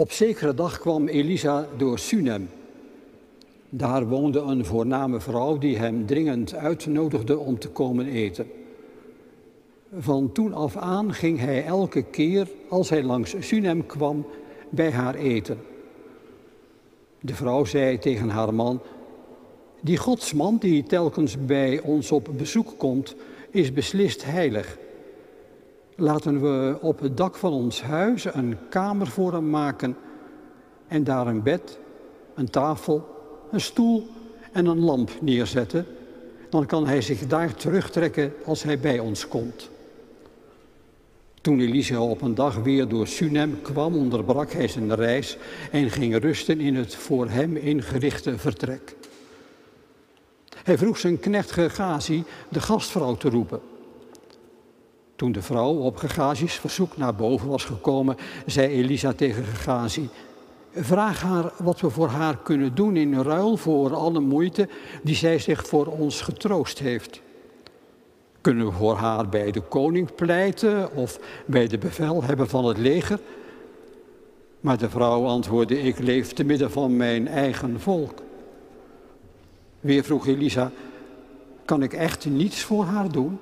Op zekere dag kwam Elisa door Sunem. Daar woonde een voorname vrouw die hem dringend uitnodigde om te komen eten. Van toen af aan ging hij elke keer als hij langs Sunem kwam bij haar eten. De vrouw zei tegen haar man, die godsman die telkens bij ons op bezoek komt, is beslist heilig. Laten we op het dak van ons huis een kamer voor hem maken en daar een bed, een tafel, een stoel en een lamp neerzetten. Dan kan hij zich daar terugtrekken als hij bij ons komt. Toen Elisa op een dag weer door Sunem kwam, onderbrak hij zijn reis en ging rusten in het voor hem ingerichte vertrek. Hij vroeg zijn knecht Gegazi de gastvrouw te roepen. Toen de vrouw op Gegazi's verzoek naar boven was gekomen, zei Elisa tegen Gegazi: Vraag haar wat we voor haar kunnen doen in ruil voor alle moeite die zij zich voor ons getroost heeft. Kunnen we voor haar bij de koning pleiten of bij de bevelhebber van het leger? Maar de vrouw antwoordde, ik leef te midden van mijn eigen volk. Weer vroeg Elisa, kan ik echt niets voor haar doen?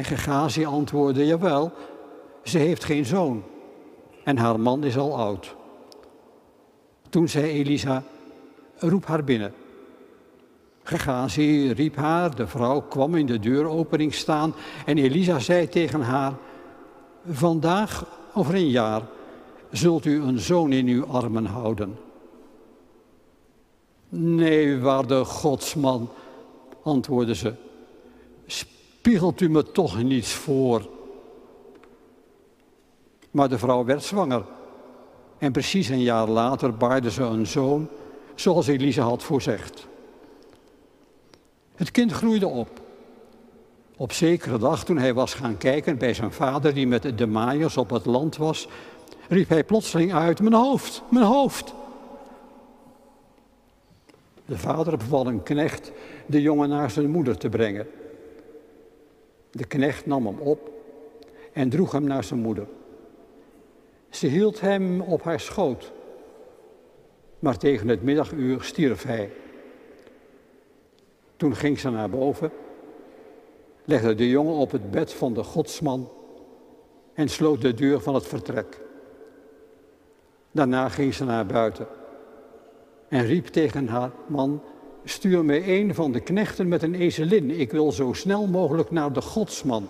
En Gegazi antwoordde, jawel, ze heeft geen zoon en haar man is al oud. Toen zei Elisa, roep haar binnen. Gegazi riep haar, de vrouw kwam in de deuropening staan en Elisa zei tegen haar, vandaag over een jaar zult u een zoon in uw armen houden. Nee, waarde godsman, antwoordde ze, spiegelt u me toch niets voor. Maar de vrouw werd zwanger en precies een jaar later baarde ze een zoon, zoals Elisa had voorzegd. Het kind groeide op. Op zekere dag, toen hij was gaan kijken bij zijn vader, die met de maaiers op het land was, riep hij plotseling uit: Mijn hoofd, mijn hoofd. De vader beval een knecht de jongen naar zijn moeder te brengen. De knecht nam hem op en droeg hem naar zijn moeder. Ze hield hem op haar schoot, maar tegen het middaguur stierf hij. Toen ging ze naar boven, legde de jongen op het bed van de godsman en sloot de deur van het vertrek. Daarna ging ze naar buiten en riep tegen haar man, stuur me een van de knechten met een ezelin. Ik wil zo snel mogelijk naar de godsman,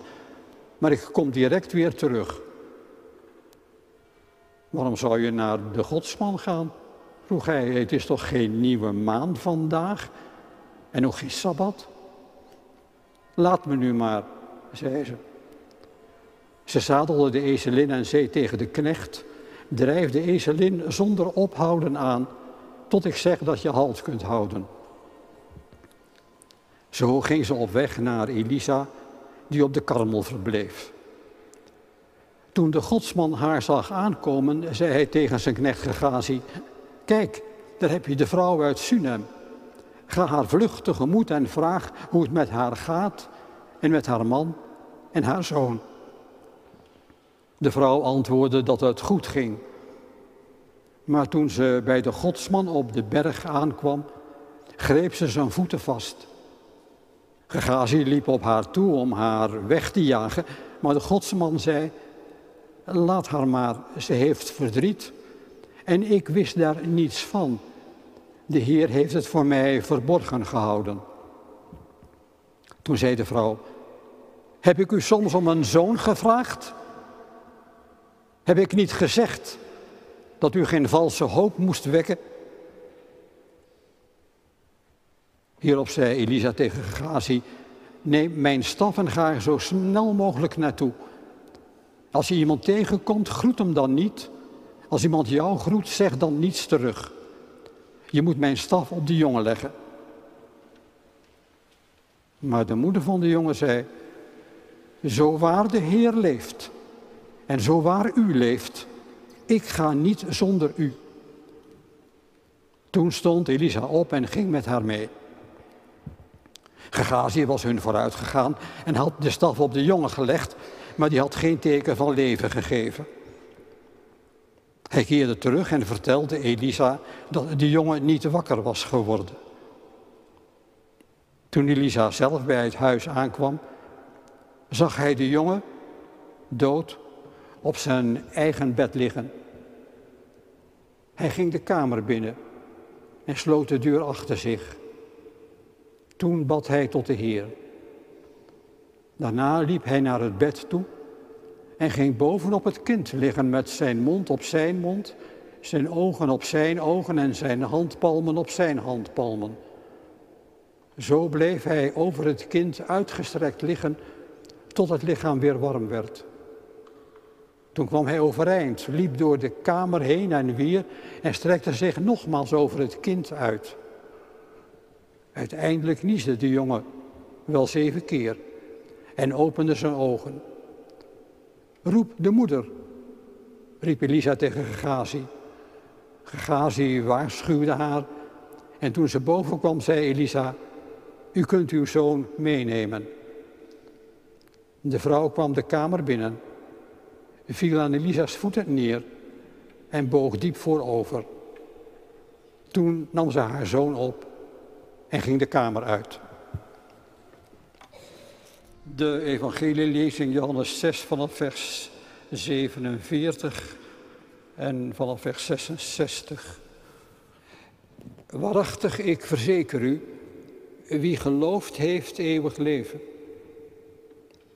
maar ik kom direct weer terug. Waarom zou je naar de godsman gaan? vroeg hij. Het is toch geen nieuwe maan vandaag en ook geen sabbat? Laat me nu maar, zei ze. Ze zadelde de ezelin en zei tegen de knecht: Drijf de ezelin zonder ophouden aan, tot ik zeg dat je halt kunt houden. Zo ging ze op weg naar Elisa, die op de karmel verbleef. Toen de godsman haar zag aankomen, zei hij tegen zijn knecht Gegazi, kijk, daar heb je de vrouw uit Sunem. Ga haar vlug tegemoet en vraag hoe het met haar gaat en met haar man en haar zoon. De vrouw antwoordde dat het goed ging. Maar toen ze bij de godsman op de berg aankwam, greep ze zijn voeten vast. Gegazi liep op haar toe om haar weg te jagen, maar de godsman zei, laat haar maar, ze heeft verdriet. En ik wist daar niets van. De Heer heeft het voor mij verborgen gehouden. Toen zei de vrouw, heb ik u soms om een zoon gevraagd? Heb ik niet gezegd dat u geen valse hoop moest wekken? Hierop zei Elisa tegen Gazi, neem mijn staf en ga er zo snel mogelijk naartoe. Als je iemand tegenkomt, groet hem dan niet. Als iemand jou groet, zeg dan niets terug. Je moet mijn staf op de jongen leggen. Maar de moeder van de jongen zei, zo waar de Heer leeft en zo waar u leeft, ik ga niet zonder u. Toen stond Elisa op en ging met haar mee. Gegazi was hun vooruit gegaan en had de staf op de jongen gelegd, maar die had geen teken van leven gegeven. Hij keerde terug en vertelde Elisa dat de jongen niet wakker was geworden. Toen Elisa zelf bij het huis aankwam, zag hij de jongen dood op zijn eigen bed liggen. Hij ging de kamer binnen en sloot de deur achter zich. Toen bad hij tot de Heer. Daarna liep hij naar het bed toe en ging bovenop het kind liggen met zijn mond op zijn mond, zijn ogen op zijn ogen en zijn handpalmen op zijn handpalmen. Zo bleef hij over het kind uitgestrekt liggen tot het lichaam weer warm werd. Toen kwam hij overeind, liep door de kamer heen en weer en strekte zich nogmaals over het kind uit. Uiteindelijk niesde de jongen wel zeven keer en opende zijn ogen. Roep de moeder, riep Elisa tegen Gegazi. Gegazi waarschuwde haar en toen ze boven kwam zei Elisa, u kunt uw zoon meenemen. De vrouw kwam de kamer binnen, viel aan Elisa's voeten neer en boog diep voorover. Toen nam ze haar zoon op en ging de kamer uit. De evangelielezing Johannes 6 vanaf vers 47 en vanaf vers 66. Waarachtig, ik verzeker u, wie geloofd heeft eeuwig leven.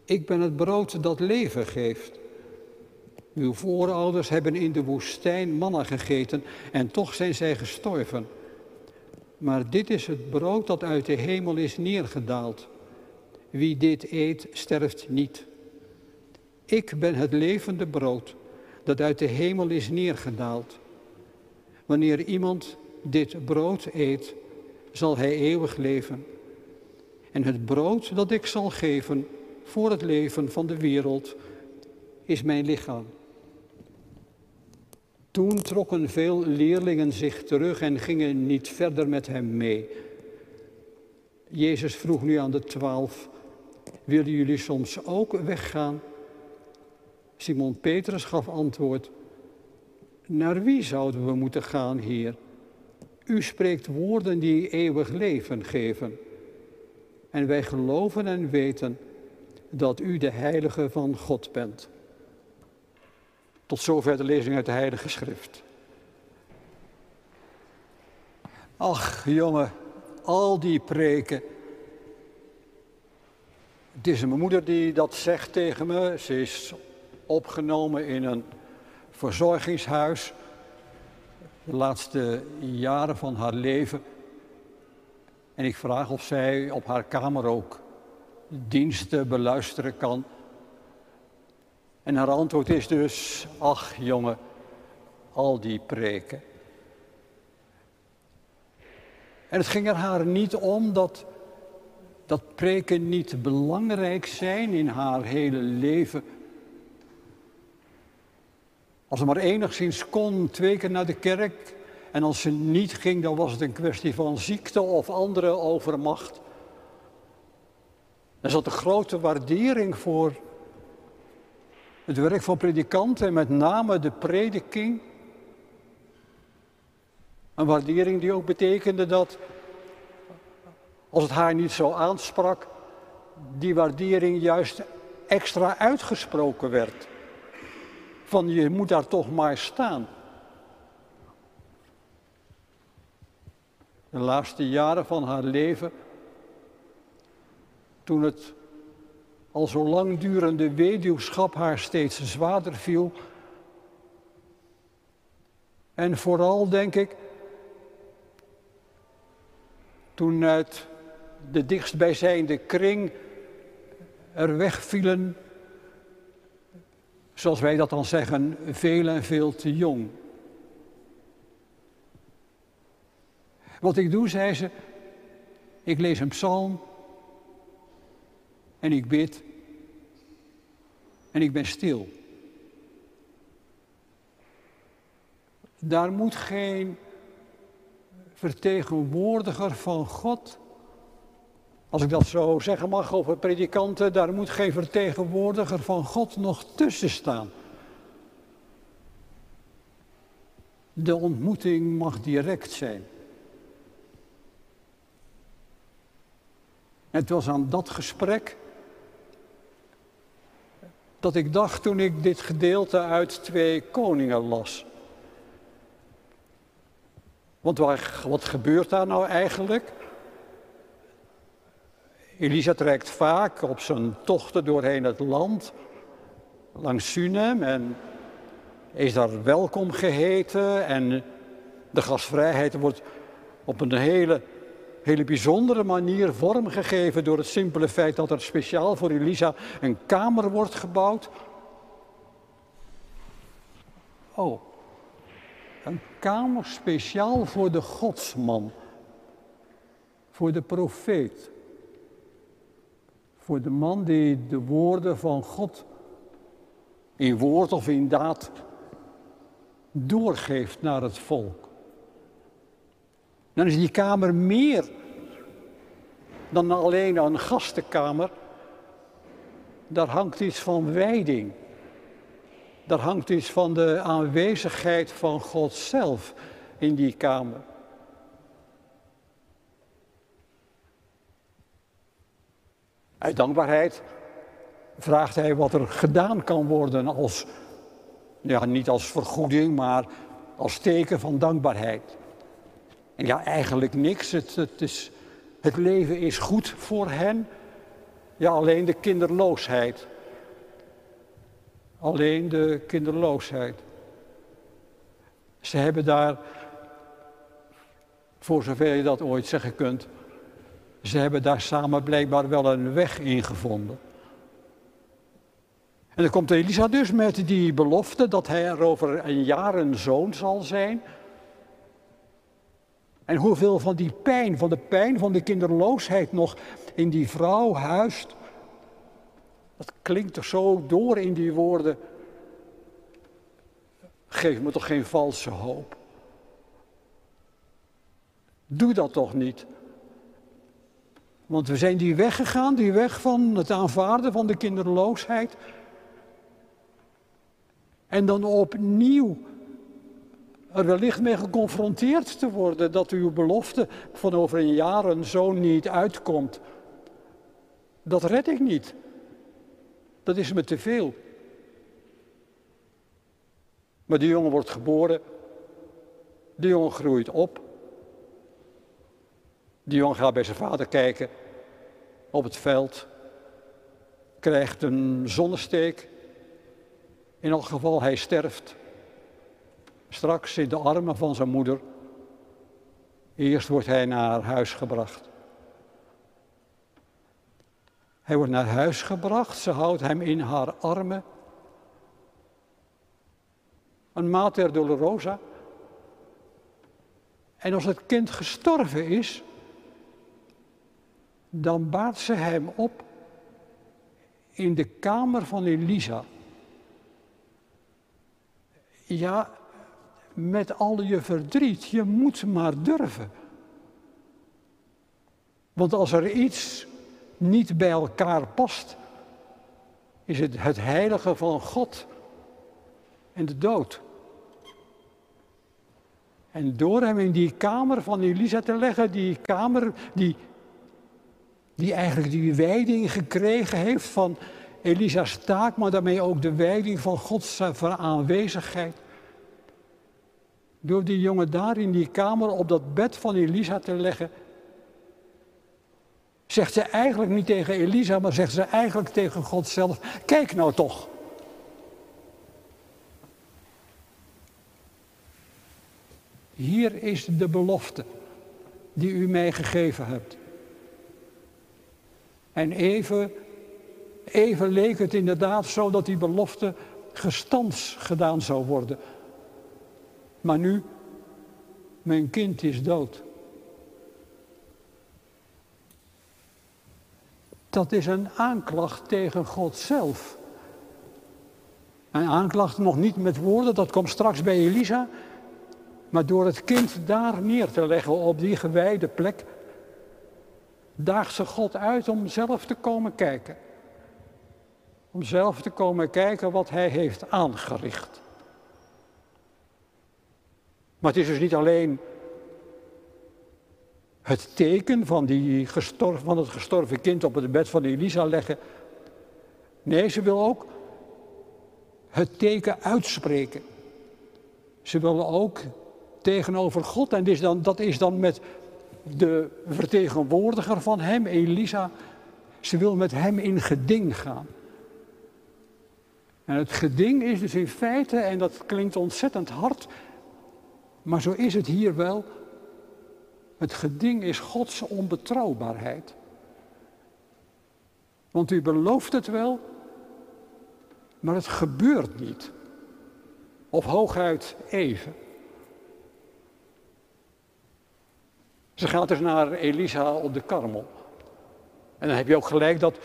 Ik ben het brood dat leven geeft. Uw voorouders hebben in de woestijn manna gegeten en toch zijn zij gestorven. Maar dit is het brood dat uit de hemel is neergedaald. Wie dit eet, sterft niet. Ik ben het levende brood dat uit de hemel is neergedaald. Wanneer iemand dit brood eet, zal hij eeuwig leven. En het brood dat ik zal geven voor het leven van de wereld is mijn lichaam. Toen trokken veel leerlingen zich terug en gingen niet verder met hem mee. Jezus vroeg nu aan de twaalf, willen jullie soms ook weggaan? Simon Petrus gaf antwoord, naar wie zouden we moeten gaan, Heer? U spreekt woorden die eeuwig leven geven. En wij geloven en weten dat u de heilige van God bent. Tot zover de lezing uit de Heilige Schrift. Ach, jongen, al die preken. Het is mijn moeder die dat zegt tegen me. Ze is opgenomen in een verzorgingshuis. De laatste jaren van haar leven. En ik vraag of zij op haar kamer ook diensten beluisteren kan. En haar antwoord is dus, ach jongen, al die preken. En het ging er haar niet om dat, dat preken niet belangrijk zijn in haar hele leven. Als ze maar enigszins kon, twee keer naar de kerk. En als ze niet ging, dan was het een kwestie van ziekte of andere overmacht. Er zat een grote waardering voor het werk van predikanten en met name de prediking. Een waardering die ook betekende dat, als het haar niet zo aansprak, die waardering juist extra uitgesproken werd. Van je moet daar toch maar staan. De laatste jaren van haar leven, toen het al zo lang durende weduwschap haar steeds zwaarder viel. En vooral, denk ik, toen uit de dichtstbijzijnde kring er wegvielen, zoals wij dat dan zeggen, veel en veel te jong. Wat ik doe, zei ze, ik lees een psalm en ik bid en ik ben stil. Daar moet geen vertegenwoordiger van God, als ik dat zo zeggen mag over predikanten, daar moet geen vertegenwoordiger van God nog tussen staan. De ontmoeting mag direct zijn. Het was aan dat gesprek dat ik dacht toen ik dit gedeelte uit twee koningen las. Want wat gebeurt daar nou eigenlijk? Elisa trekt vaak op zijn tochten doorheen het land, langs Sunem en is daar welkom geheten en de gastvrijheid wordt op een hele, hele bijzondere manier vormgegeven door het simpele feit dat er speciaal voor Elisa een kamer wordt gebouwd. Oh, een kamer speciaal voor de godsman, voor de profeet, voor de man die de woorden van God in woord of in daad doorgeeft naar het volk. Dan is die kamer meer dan alleen een gastenkamer. Daar hangt iets van wijding. Daar hangt iets van de aanwezigheid van God zelf in die kamer. Uit dankbaarheid vraagt hij wat er gedaan kan worden als ja, niet als vergoeding, maar als teken van dankbaarheid. En ja, eigenlijk niks. Het, het, is, het leven is goed voor hen. Ja, alleen de kinderloosheid. Alleen de kinderloosheid. Ze hebben daar, voor zover je dat ooit zeggen kunt, ze hebben daar samen blijkbaar wel een weg in gevonden. En dan komt Elisa dus met die belofte dat hij er over een jaar een zoon zal zijn. En hoeveel van die pijn, van de pijn van de kinderloosheid nog in die vrouw huist. Dat klinkt toch zo door in die woorden. Geef me toch geen valse hoop. Doe dat toch niet. Want we zijn die weg gegaan, die weg van het aanvaarden van de kinderloosheid. En dan opnieuw er wellicht mee geconfronteerd te worden dat uw belofte van over een jaar een zoon niet uitkomt. Dat red ik niet. Dat is me te veel. Maar die jongen wordt geboren. Die jongen groeit op. Die jongen gaat bij zijn vader kijken op het veld. Krijgt een zonnesteek. In elk geval, hij sterft. Straks in de armen van zijn moeder. Eerst wordt hij naar huis gebracht. Hij wordt naar huis gebracht, ze houdt hem in haar armen. Een mater dolorosa. En als het kind gestorven is, dan baart ze hem op in de kamer van Elisa. Ja, met al je verdriet, je moet maar durven. Want als er iets niet bij elkaar past, is het het heilige van God en de dood. En door hem in die kamer van Elisa te leggen, die kamer die, die eigenlijk die wijding gekregen heeft van Elisa's taak, maar daarmee ook de wijding van Gods aanwezigheid. Door die jongen daar in die kamer op dat bed van Elisa te leggen, zegt ze eigenlijk niet tegen Elisa, maar zegt ze eigenlijk tegen God zelf: Kijk nou toch. Hier is de belofte die u mij gegeven hebt. En even Even leek het inderdaad zo dat die belofte gestands gedaan zou worden. Maar nu, mijn kind is dood. Dat is een aanklacht tegen God zelf. Een aanklacht nog niet met woorden, dat komt straks bij Elisa. Maar door het kind daar neer te leggen op die gewijde plek, daagt ze God uit om zelf te komen kijken om zelf te komen kijken wat hij heeft aangericht. Maar het is dus niet alleen het teken van, die gestorven, van het gestorven kind op het bed van Elisa leggen. Nee, ze wil ook het teken uitspreken. Ze wil ook tegenover God, en is dan, dat is dan met de vertegenwoordiger van hem, Elisa, ze wil met hem in geding gaan. En het geding is dus in feite, en dat klinkt ontzettend hard, maar zo is het hier wel, het geding is Gods onbetrouwbaarheid. Want u belooft het wel, maar het gebeurt niet. Of hooguit even. Ze gaat dus naar Elisa op de Karmel. En dan heb je ook gelijk dat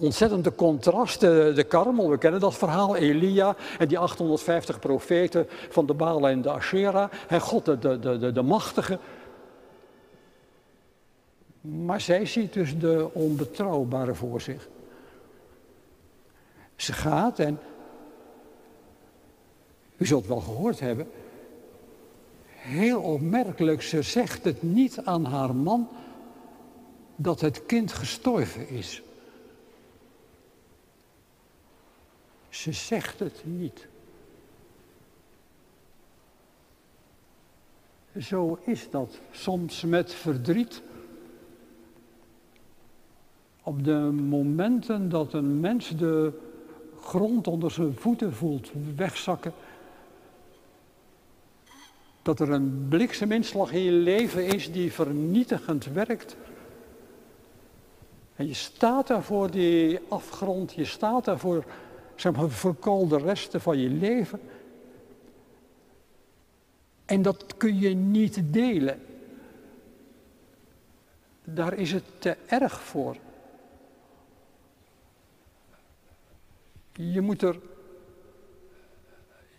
ontzettende contrast, de, Karmel, we kennen dat verhaal, Elia en die 850 profeten van de Balen en de Asherah, en God de, de, de, de machtige. Maar zij ziet dus de onbetrouwbare voor zich. Ze gaat en, u zult wel gehoord hebben, heel opmerkelijk, ze zegt het niet aan haar man dat het kind gestorven is. Ze zegt het niet. Zo is dat soms met verdriet. Op de momenten dat een mens de grond onder zijn voeten voelt wegzakken, dat er een blikseminslag in je leven is die vernietigend werkt. En je staat daar voor die afgrond, je staat daar voor zeg maar, verkoolde resten van je leven. En dat kun je niet delen. Daar is het te erg voor. Je moet er,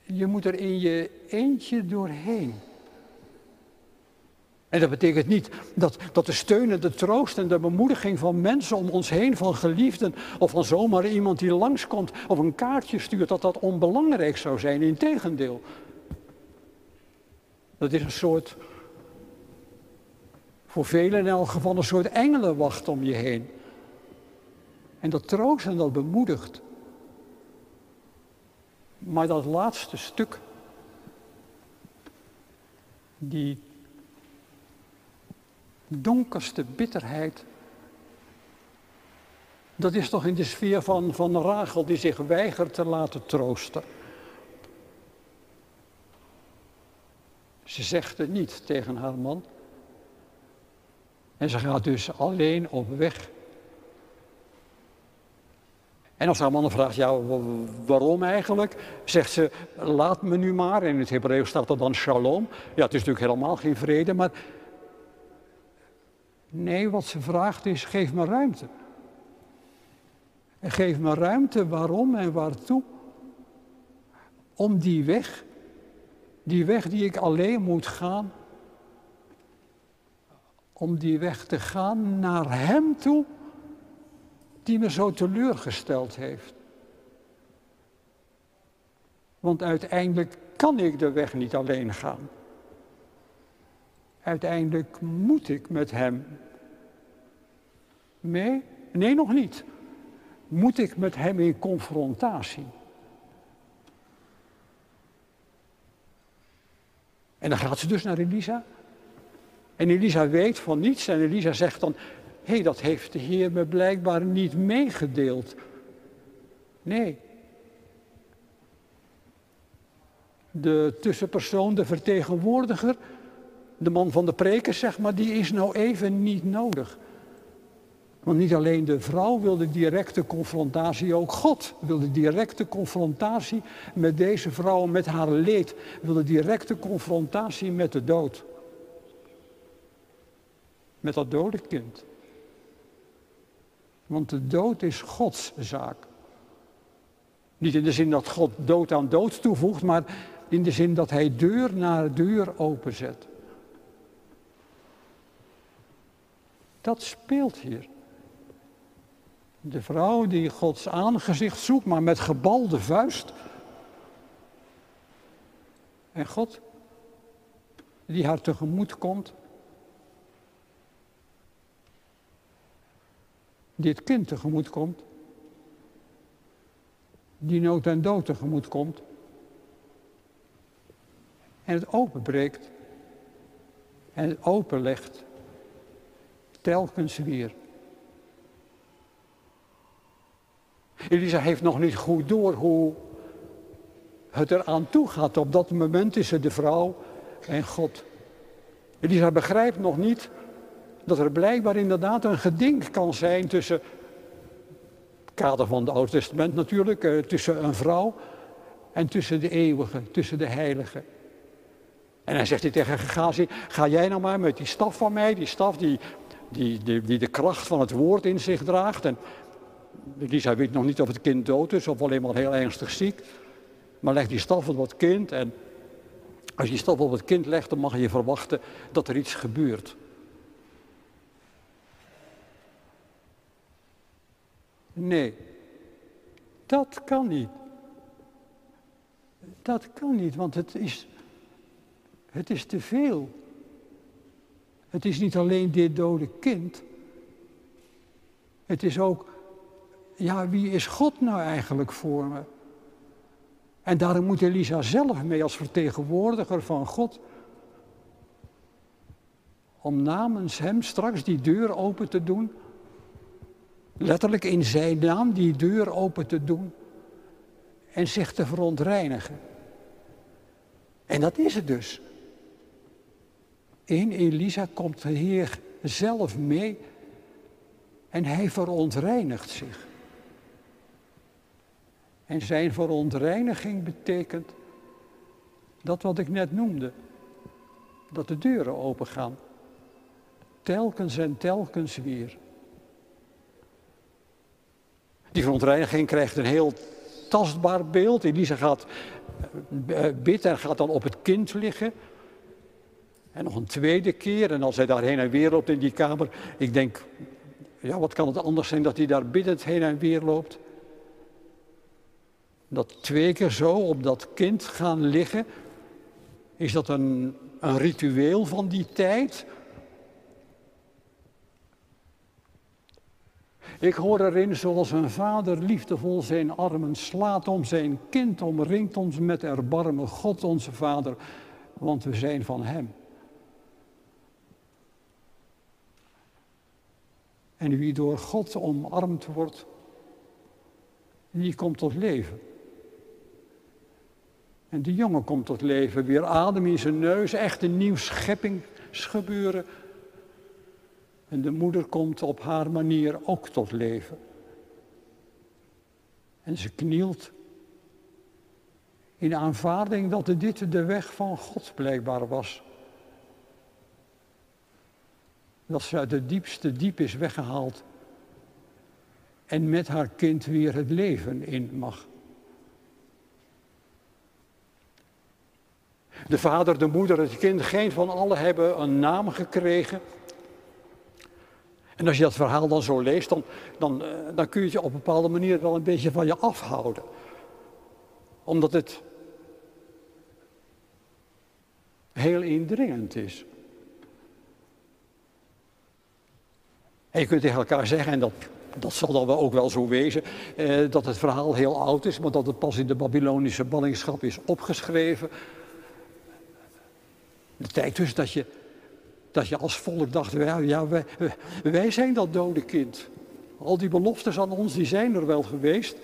je moet er in je eentje doorheen. En dat betekent niet dat, dat de steun en de troost en de bemoediging van mensen om ons heen, van geliefden of van zomaar iemand die langskomt of een kaartje stuurt, dat dat onbelangrijk zou zijn. Integendeel. Dat is een soort, voor velen in elk geval, een soort engelenwacht om je heen. En dat troost en dat bemoedigt. Maar dat laatste stuk, die donkerste bitterheid. Dat is toch in de sfeer van, van Rachel die zich weigert te laten troosten. Ze zegt het niet tegen haar man. En ze gaat dus alleen op weg. En als haar man vraagt, ja, waarom eigenlijk? Zegt ze, laat me nu maar. In het Hebreeuws staat er dan shalom. Ja, het is natuurlijk helemaal geen vrede, maar Nee, wat ze vraagt is: geef me ruimte. En geef me ruimte waarom en waartoe? Om die weg, die weg die ik alleen moet gaan, om die weg te gaan naar Hem toe, die me zo teleurgesteld heeft. Want uiteindelijk kan ik de weg niet alleen gaan. Uiteindelijk moet ik met Hem Nee, nee nog niet. Moet ik met hem in confrontatie? En dan gaat ze dus naar Elisa. En Elisa weet van niets en Elisa zegt dan, hé, hey, dat heeft de Heer me blijkbaar niet meegedeeld. Nee. De tussenpersoon, de vertegenwoordiger, de man van de preken, zeg maar, die is nou even niet nodig. Want niet alleen de vrouw wilde directe confrontatie, ook God wilde directe confrontatie met deze vrouw, met haar leed, wilde directe confrontatie met de dood. Met dat dode kind. Want de dood is Gods zaak. Niet in de zin dat God dood aan dood toevoegt, maar in de zin dat hij deur na deur openzet. Dat speelt hier. De vrouw die Gods aangezicht zoekt, maar met gebalde vuist. En God die haar tegemoet komt. Die het kind tegemoet komt. Die nood en dood tegemoet komt. En het openbreekt. En het openlegt. Telkens weer. Elisa heeft nog niet goed door hoe het eraan toe gaat. Op dat moment tussen de vrouw en God. Elisa begrijpt nog niet dat er blijkbaar inderdaad een geding kan zijn tussen, het kader van het Oude Testament natuurlijk, eh, tussen een vrouw en tussen de eeuwige, tussen de heilige. En hij zegt tegen Gegazi, ga jij nou maar met die staf van mij, die staf die, die, die, die de kracht van het woord in zich draagt. En Elisa weet nog niet of het kind dood is of alleen maar heel ernstig ziek. Maar leg die staf op het kind en als je die staf op het kind legt, dan mag je verwachten dat er iets gebeurt. Nee, dat kan niet. Dat kan niet, want het is, het is te veel. Het is niet alleen dit dode kind. Het is ook, ja, wie is God nou eigenlijk voor me? En daarom moet Elisa zelf mee als vertegenwoordiger van God. Om namens hem straks die deur open te doen. Letterlijk in zijn naam die deur open te doen. En zich te verontreinigen. En dat is het dus. In Elisa komt de Heer zelf mee en hij verontreinigt zich. En zijn verontreiniging betekent dat wat ik net noemde, dat de deuren opengaan. Telkens en telkens weer. Die verontreiniging krijgt een heel tastbaar beeld. Elisa gaat eh, bidden en gaat dan op het kind liggen. En nog een tweede keer, en als hij daar heen en weer loopt in die kamer, ik denk, ja, wat kan het anders zijn dat hij daar biddend heen en weer loopt? Dat twee keer zo op dat kind gaan liggen, is dat een, een ritueel van die tijd? Ik hoor erin zoals een vader liefdevol zijn armen slaat om zijn kind, omringt ons met erbarmen, God onze Vader, want we zijn van Hem. En wie door God omarmd wordt, die komt tot leven. En die jongen komt tot leven, weer adem in zijn neus, echt een nieuw scheppingsgebeuren. En de moeder komt op haar manier ook tot leven. En ze knielt in aanvaarding dat dit de weg van God blijkbaar was. Dat ze uit het diepste diep is weggehaald en met haar kind weer het leven in mag. De vader, de moeder, het kind, geen van allen hebben een naam gekregen. En als je dat verhaal dan zo leest, dan, dan, eh, dan kun je je op een bepaalde manier wel een beetje van je afhouden. Omdat het heel indringend is. En je kunt tegen elkaar zeggen, en dat, dat zal dan ook wel zo wezen, eh, dat het verhaal heel oud is, maar dat het pas in de Babylonische ballingschap is opgeschreven. De tijd dus dat je, dat je als volk dacht, ja, ja wij, wij zijn dat dode kind. Al die beloftes aan ons, die zijn er wel geweest.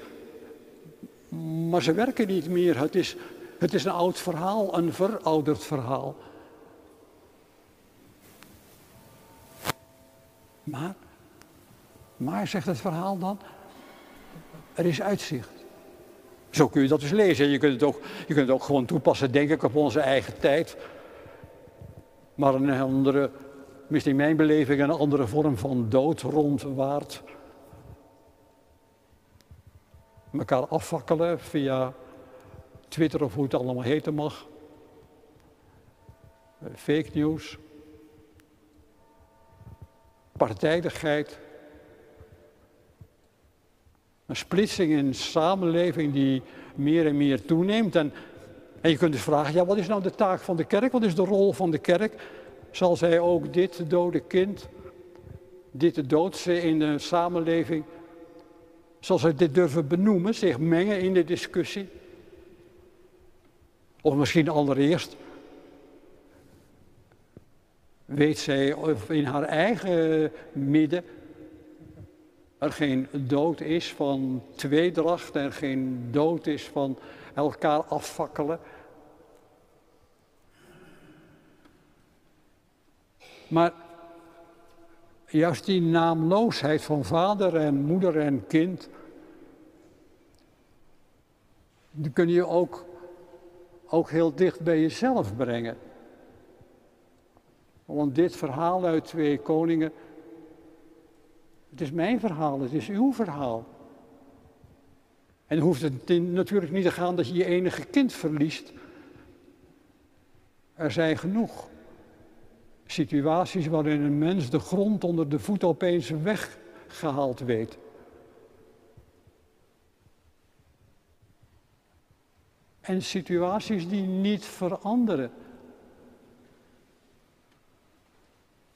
Maar ze werken niet meer. Het is, het is een oud verhaal, een verouderd verhaal. Maar, maar zegt het verhaal dan, er is uitzicht. Zo kun je dat dus lezen. Je kunt het ook, je kunt het ook gewoon toepassen, denk ik, op onze eigen tijd. Maar een andere, misschien in mijn beleving, een andere vorm van dood rondwaart. Mekaar afvakkelen via Twitter of hoe het allemaal heten mag. Fake news. Partijdigheid. Een splitsing in samenleving die meer en meer toeneemt. En En je kunt dus vragen, ja, wat is nou de taak van de kerk? Wat is de rol van de kerk? Zal zij ook dit dode kind, dit doodse in de samenleving, zal zij dit durven benoemen, zich mengen in de discussie? Of misschien allereerst, weet zij of in haar eigen midden er geen dood is van tweedracht, er geen dood is van elkaar afvakkelen. Maar juist die naamloosheid van vader en moeder en kind, die kun je ook, ook heel dicht bij jezelf brengen. Want dit verhaal uit Twee Koningen, het is mijn verhaal, het is uw verhaal. En hoeft het natuurlijk niet te gaan dat je je enige kind verliest. Er zijn genoeg situaties waarin een mens de grond onder de voet opeens weggehaald weet. En situaties die niet veranderen.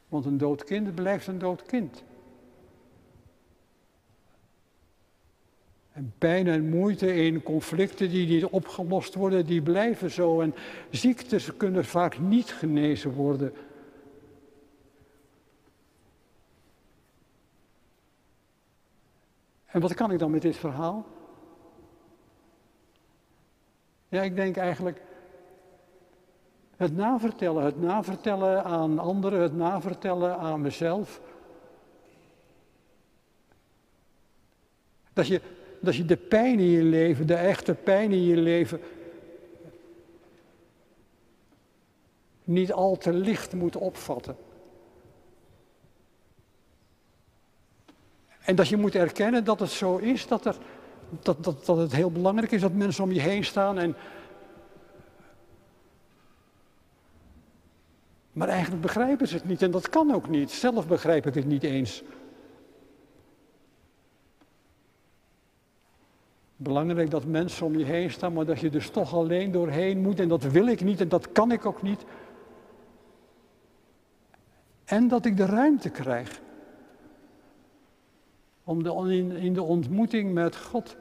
Want een dood kind blijft een dood kind. En pijn en moeite in conflicten die niet opgelost worden, die blijven zo. En ziektes kunnen vaak niet genezen worden. En wat kan ik dan met dit verhaal? Ja, ik denk eigenlijk het navertellen, het navertellen aan anderen, het navertellen aan mezelf. Dat je, dat je de pijn in je leven, de echte pijn in je leven, niet al te licht moet opvatten. En dat je moet erkennen dat het zo is, dat, er, dat, dat, dat het heel belangrijk is dat mensen om je heen staan. En, maar eigenlijk begrijpen ze het niet en dat kan ook niet. Zelf begrijp ik het niet eens. Belangrijk dat mensen om je heen staan, maar dat je dus toch alleen doorheen moet. En dat wil ik niet en dat kan ik ook niet. En dat ik de ruimte krijg om de, in, in de ontmoeting met God.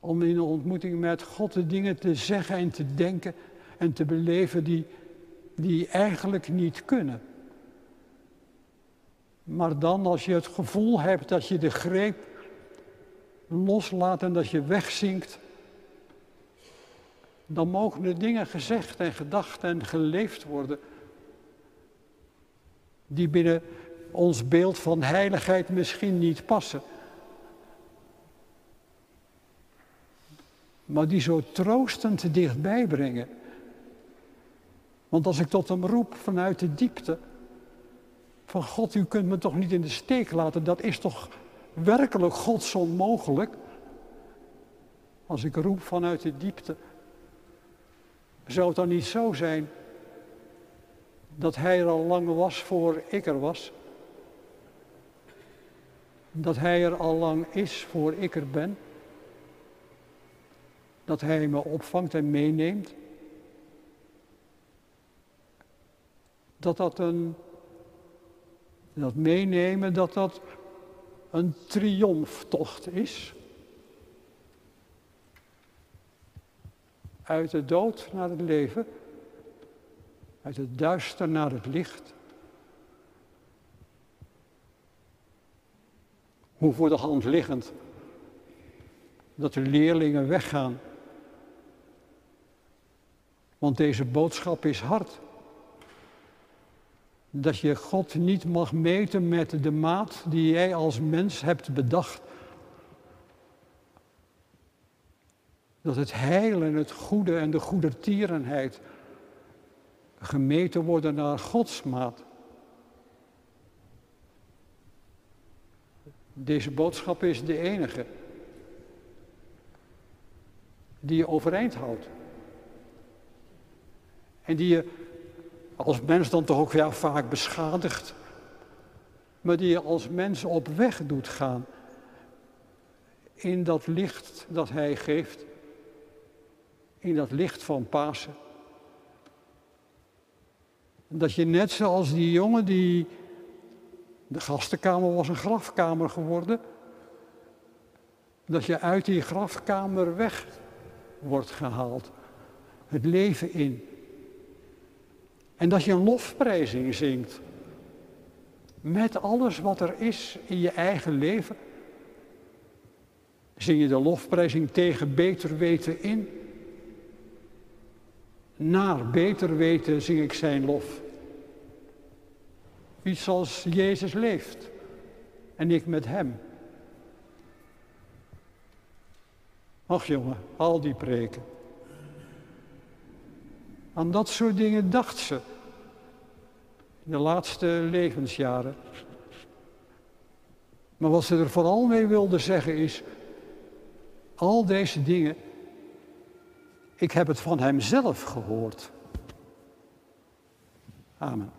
Om in de ontmoeting met God de dingen te zeggen en te denken en te beleven die, die eigenlijk niet kunnen. Maar dan als je het gevoel hebt dat je de greep loslaat en dat je wegzinkt, dan mogen er dingen gezegd en gedacht en geleefd worden die binnen ons beeld van heiligheid misschien niet passen. Maar die zo troostend dichtbij brengen. Want als ik tot hem roep vanuit de diepte, van God, u kunt me toch niet in de steek laten, dat is toch werkelijk Gods onmogelijk. Als ik roep vanuit de diepte, zou het dan niet zo zijn dat Hij er al lang was voor ik er was? dat Hij er al lang is voor ik er ben. Dat Hij me opvangt en meeneemt. Dat dat een, dat meenemen, dat dat een triomftocht is. Uit de dood naar het leven, uit het duister naar het licht. hoe voor de hand liggend dat de leerlingen weggaan. Want deze boodschap is hard. Dat je God niet mag meten met de maat die jij als mens hebt bedacht. Dat het heil en het goede en de goedertierenheid gemeten worden naar Gods maat. Deze boodschap is de enige die je overeind houdt. En die je als mens dan toch ook ja, vaak beschadigt, maar die je als mens op weg doet gaan in dat licht dat Hij geeft, in dat licht van Pasen. Dat je net zoals die jongen die. De gastenkamer was een grafkamer geworden. Dat je uit die grafkamer weg wordt gehaald. Het leven in. En dat je een lofprijzing zingt. Met alles wat er is in je eigen leven. Zing je de lofprijzing tegen beter weten in. Naar beter weten zing ik zijn lof. Iets zoals Jezus leeft en ik met hem. Ach jongen, al die preken. Aan dat soort dingen dacht ze in de laatste levensjaren. Maar wat ze er vooral mee wilde zeggen is, al deze dingen, ik heb het van Hem zelf gehoord. Amen.